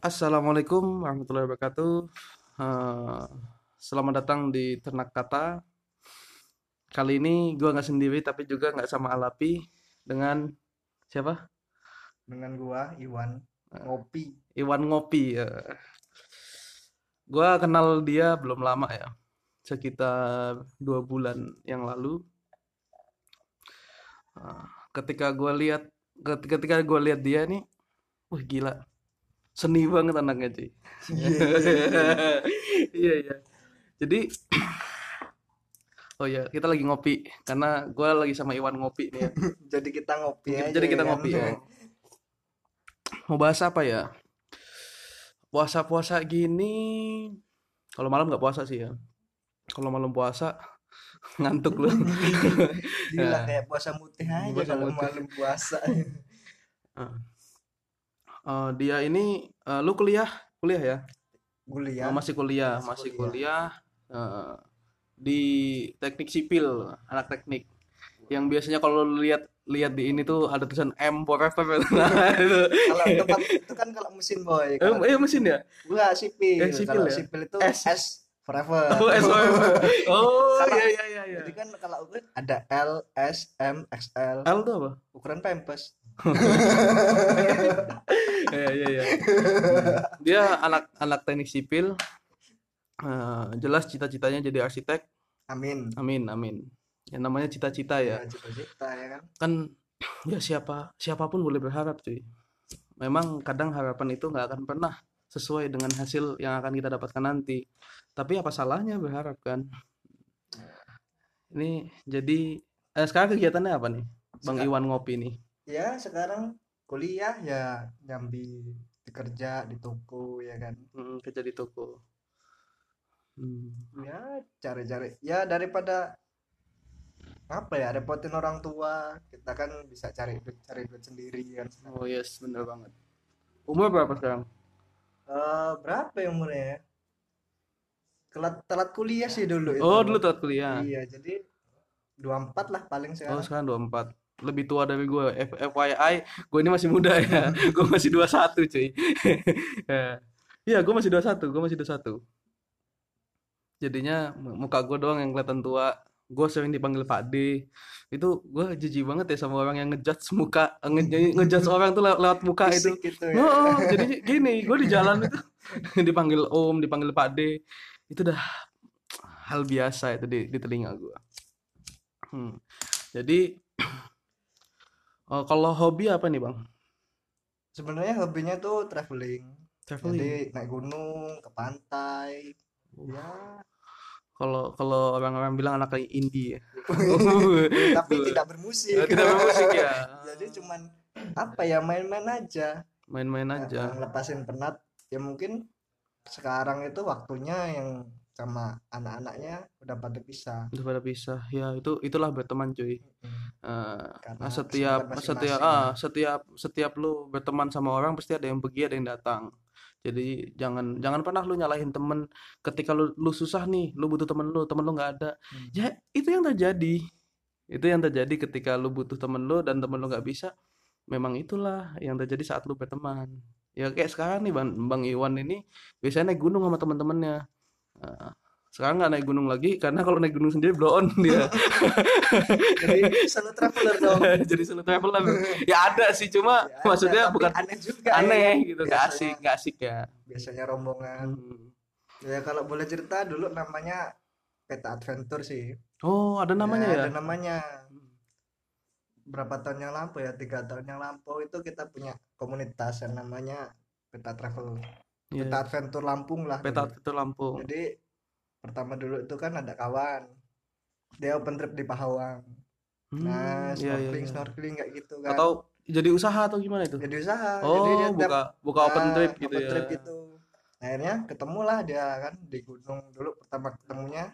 Assalamualaikum warahmatullahi wabarakatuh. Eh, selamat datang di Ternak Kata. Kali ini gua nggak sendiri tapi juga nggak sama Alapi dengan siapa? dengan gua Iwan ngopi Iwan Ngopi. eh. Gua kenal dia belum lama ya, sekitar dua bulan yang lalu. Eh, ketika gua lihat, ket- ketika gua lihat dia nih, wah gila, seni banget anaknya cuy. Iya iya. Jadi Oh ya, kita lagi ngopi karena gue lagi sama Iwan ngopi nih ya. jadi kita ngopi aja Jadi kita ya kan? ngopi ya. Mau bahas apa ya? Puasa-puasa gini, kalau malam nggak puasa sih ya. Kalau malam puasa ngantuk lu. gila Ya. kayak puasa mutih aja Puasa kalau malam puasa Eh, dia ini, eh, lu kuliah, kuliah ya? kuliah Oh, masih kuliah, Masih masih kuliah. kuliah eh, di teknik sipil, anak teknik. Yang biasanya kalau lu lihat lihat di ini tuh ada tulisan M forever. Nah, itu. kalau tempat itu kan kalau mesin boy Eh, kalau eh, mesin ya? gua sipil Eh, sipil kalau ya? sipil itu S. S, forever Oh, S forever. Oh, iya iya iya iya. jadi kan kalau gue ada L S M XL L tuh apa? ukuran pampers Iya iya iya. Dia anak anak teknik sipil. Eh, jelas cita-citanya jadi arsitek. amin Amin amin. Ya namanya cita-cita ya. ya cita-cita ya kan kan ya siapa siapa pun boleh berharap cuy memang kadang harapan itu nggak akan pernah sesuai dengan hasil yang akan kita dapatkan nanti tapi apa salahnya berharap kan ini jadi eh, sekarang kegiatannya apa nih bang Seka- Iwan ngopi nih ya sekarang kuliah ya nyambi kerja di toko ya kan? Hmm, kerja di toko. Hmm, ya cari-cari. Ya daripada apa ya repotin orang tua kita kan bisa cari duit cari duit sendiri kan? Oh yes bener banget. Umur berapa sekarang? Eh, berapa ya umurnya ya? Telat telat kuliah sih dulu itu. Oh dulu telat kuliah. Iya jadi 24 lah paling oh sekarang. sekarang 24 lebih tua dari gue F FYI gue ini masih muda ya. Gue masih 21 cuy. Ya. iya gue masih 21 gue masih 21 jadinya mu- muka gue doang yang kelihatan tua. Gue sering dipanggil Pak D. Itu gue jijik banget ya sama orang yang ngejudge muka nge ngejudge orang tuh lew- lewat muka itu. Gitu ya. Oh, jadi gini, gue di jalan itu dipanggil Om, dipanggil Pak D, itu udah hal biasa itu di, di telinga gue. Hmm. Jadi eh, kalau hobi apa nih bang? sebenarnya hobinya tuh traveling Traveling. jadi naik gunung ke pantai ya Kalau kalau orang-orang bilang anak kayak indie ya. tapi tidak bermusik Tidak bermusik ya. jadi cuman apa ya main-main aja Main-main Nah, aja. ngelepasin penat ya mungkin sekarang itu waktunya yang sama anak-anaknya udah pada pisah. Udah pada pisah. Ya itu itulah berteman cuy. Karena Nah, setiap setiap masing-masing ah ya. setiap setiap lu berteman sama orang pasti ada yang pergi ada yang datang. Jadi jangan jangan pernah lu nyalahin temen. Ketika lu lu susah nih lu butuh temen lu temen lu nggak ada. Hmm. ya itu yang terjadi. Itu yang terjadi ketika lu butuh temen lu dan temen lu nggak bisa. Memang itulah yang terjadi saat lu berteman. Ya kayak sekarang nih bang bang Iwan ini biasanya naik gunung sama teman-temannya Nah, sekarang nggak naik gunung lagi karena kalau naik gunung sendiri blow on dia. Jadi solo traveler dong. Jadi solo traveler. Ya ada sih cuma Ya, maksudnya bukan aneh juga ya. aneh gitu nggak asik nggak asik ya. biasanya rombongan. Hmm. ya kalau boleh cerita dulu namanya peta adventure sih. Oh ada namanya ya, ada namanya berapa tahun yang lampau ya? Tiga tahun yang lampau itu kita punya komunitas yang namanya peta travel Iya, peta adventure Lampung lah peta itu Lampung. Jadi pertama dulu itu kan ada kawan. Dia open trip di Pahawang. Hmm, nah iya, iya, snorkeling iya. snorkeling kayak gitu kan. Atau jadi usaha atau gimana itu? Jadi usaha. Oh jadi dia tiap- buka buka open Ah, trip gitu open ya. trip gitu. Nah, akhirnya ketemulah dia kan di gunung dulu pertama ketemunya.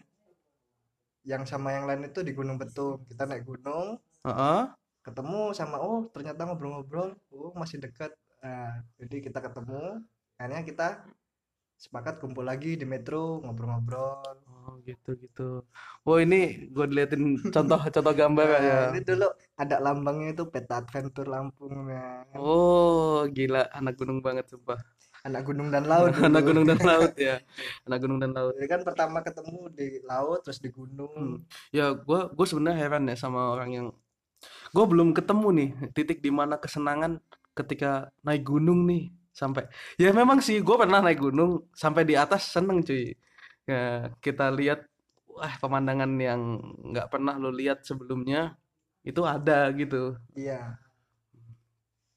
Yang sama yang lain itu di Gunung Betung. Kita naik gunung. Heeh. ketemu sama oh ternyata ngobrol-ngobrol. Oh masih dekat. Nah, jadi kita ketemu akhirnya kita sepakat kumpul lagi di metro ngobrol-ngobrol. Oh gitu gitu. Oh ini gue diliatin contoh contoh gambar Nah, ya. ini dulu ada lambangnya itu peta adventure Lampung nah. oh gila anak gunung banget sumpah. Anak gunung dan laut anak gunung dan laut ya. Anak gunung dan laut. Jadi kan pertama ketemu di laut terus di Hmm. gunung ya gue gue sebenarnya heran ya sama orang yang gue belum ketemu nih titik di mana kesenangan ketika naik gunung nih sampai ya memang sih gue pernah naik gunung sampai di atas seneng cuy. Ya kita lihat wah pemandangan yang nggak pernah lo lihat sebelumnya itu ada gitu. Iya.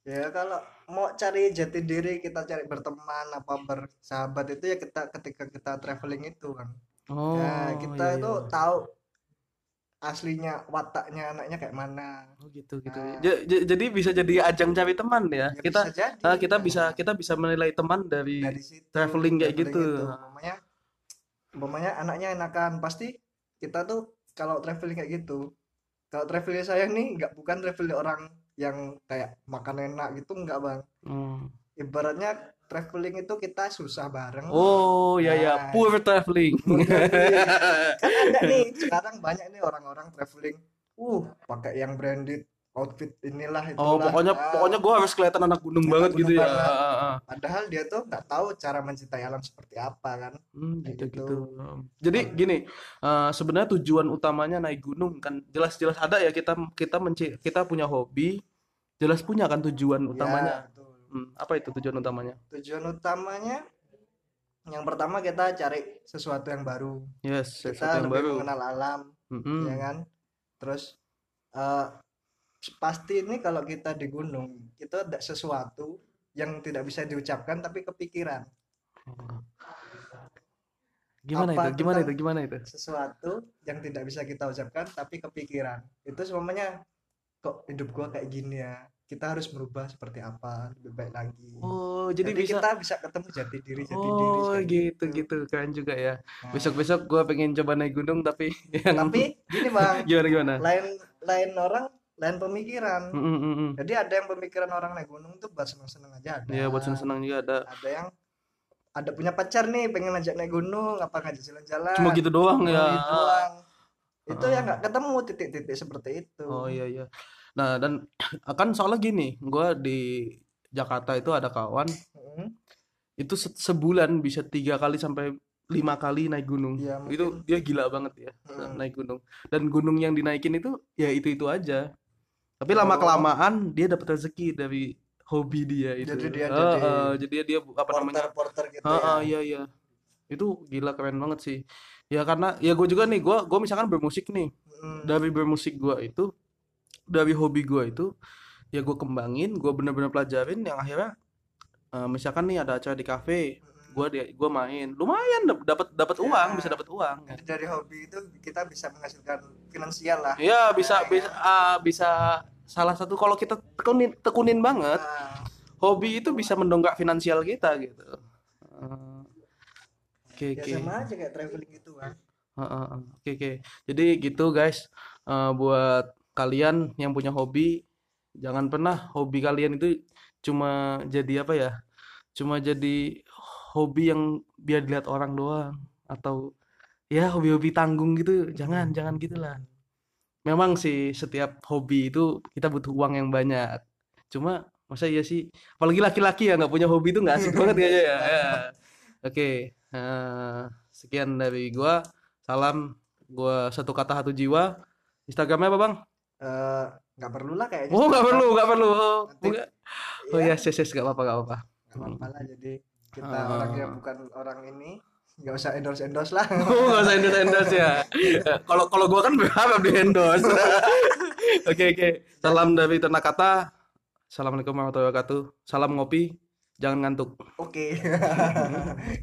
Ya kalau mau cari jati diri kita cari berteman apa bersahabat itu ya kita ketika kita traveling itu kan oh ya kita iya, itu iya. tahu aslinya wataknya anaknya kayak mana oh gitu gitu Nah. Ja- ja- jadi bisa jadi ajang cari teman ya ya kita bisa jadi ah, kita Nah, bisa kita bisa menilai teman dari dari situ traveling kayak gitu. itu. umpamanya umpamanya anaknya enakan pasti kita tuh kalau traveling kayak gitu kalau traveling saya nih nggak bukan traveling orang yang kayak makan enak gitu nggak bang Hmm. ibaratnya traveling itu kita susah bareng Oh ya ya, poor traveling. Poor traveling. kan ada nih sekarang banyak nih orang-orang traveling uh pakai yang branded outfit inilah Oh itulah pokoknya Ah, pokoknya gue harus kelihatan anak gunung banget gunung gitu ya. banget. Ah, ah, ah. padahal dia tuh nggak tahu cara mencintai alam seperti apa kan Hmm, gitu gitu. gitu. Jadi gini, eh, sebenarnya tujuan utamanya naik gunung kan jelas-jelas ada ya kita kita menci kita punya hobi, jelas punya kan tujuan utamanya. Ya. Hmm, apa itu tujuan utamanya? tujuan utamanya yang pertama kita cari sesuatu yang baru Yes, kita sesuatu yang lebih baru. mengenal alam Mm-mm. ya kan terus eh, pasti ini kalau kita di gunung itu ada sesuatu yang tidak bisa diucapkan tapi kepikiran Gimana Apa itu? Gimana itu? Gimana itu? sesuatu yang tidak bisa kita ucapkan tapi kepikiran itu semuanya kok hidup gua kayak gini ya kita harus merubah seperti apa lebih baik lagi Oh, jadi, jadi bisa kita bisa ketemu jati diri jati diri Oh, kayak gitu gitu. Keren juga ya. Nah, Besok-besok gue pengen coba naik gunung tapi yang tapi gini bang gimana gimana? lain lain orang lain pemikiran Mm, mm, mm, mm. jadi ada yang pemikiran orang naik gunung tuh buat seneng-seneng aja ada Ya buat senang-senang juga ada. ada yang ada punya pacar nih pengen ngajak naik gunung apa ngajak jalan-jalan Cuma gitu doang ya. gitu doang. itu Ah. yang nggak ketemu titik-titik seperti itu Oh iya iya. Nah dan kan soalnya gini, gua di Jakarta itu ada kawan Mm, itu se- sebulan bisa tiga kali sampai lima kali naik gunung. Iya, Itu dia gila banget ya Mm. naik gunung. Dan gunung yang dinaikin itu ya itu itu aja. Tapi lama Oh. kelamaan dia dapat rezeki dari hobi dia itu. Jadi dia Eh, jadi eh, jadi dia, apa namanya? porter-porter gitu Ah, ya ah, iya iya. Itu gila keren banget sih. Ya karena ya gue juga nih, gue gue misalkan bermusik nih. Mm, Dari bermusik gue itu, dari hobi gue itu, ya gue kembangin, gue bener-bener pelajarin yang akhirnya eh, misalkan nih ada acara di kafe, gue gue main, lumayan dap- dapat dapat Ya. uang, bisa dapat uang. Dari hobi itu kita bisa menghasilkan finansial lah Ya bisa Ya, bisa ah, bisa salah satu kalau kita tekunin tekunin banget, Nah, hobi itu bisa mendongkrak finansial kita gitu. Eh, Oke ya oke. sama aja kayak traveling gitu kan Heeh, heeh. Oke oke. Jadi gitu guys. Eh, buat kalian yang punya hobi, jangan pernah hobi kalian itu cuma jadi apa ya? Cuma jadi hobi yang biar dilihat orang doang atau ya hobi-hobi tanggung gitu. Jangan, jangan gitulah. Memang sih setiap hobi itu kita butuh uang yang banyak. Cuma masa iya sih? Apalagi laki-laki ya nggak punya hobi itu nggak asik banget kayaknya ya. Ya. Oke, eh, sekian dari gua. Salam gua satu kata satu jiwa. Instagramnya apa bang? Eh, nggak perlu lah kayaknya Oh nggak perlu, nggak perlu. Oh, Nanti- enggak. Oh ya, ses ses nggak apa-apa, nggak apa-apa. nggak apa-apa lah jadi kita Ah. orangnya bukan orang ini nggak usah endorse endorse lah Oh nggak usah endorse endorse ya. Kalau kalau gua kan berharap di endorse. Oke oke. Salam dari Ternak Kata. Assalamualaikum warahmatullahi wabarakatuh. Salam ngopi, jangan ngantuk. oke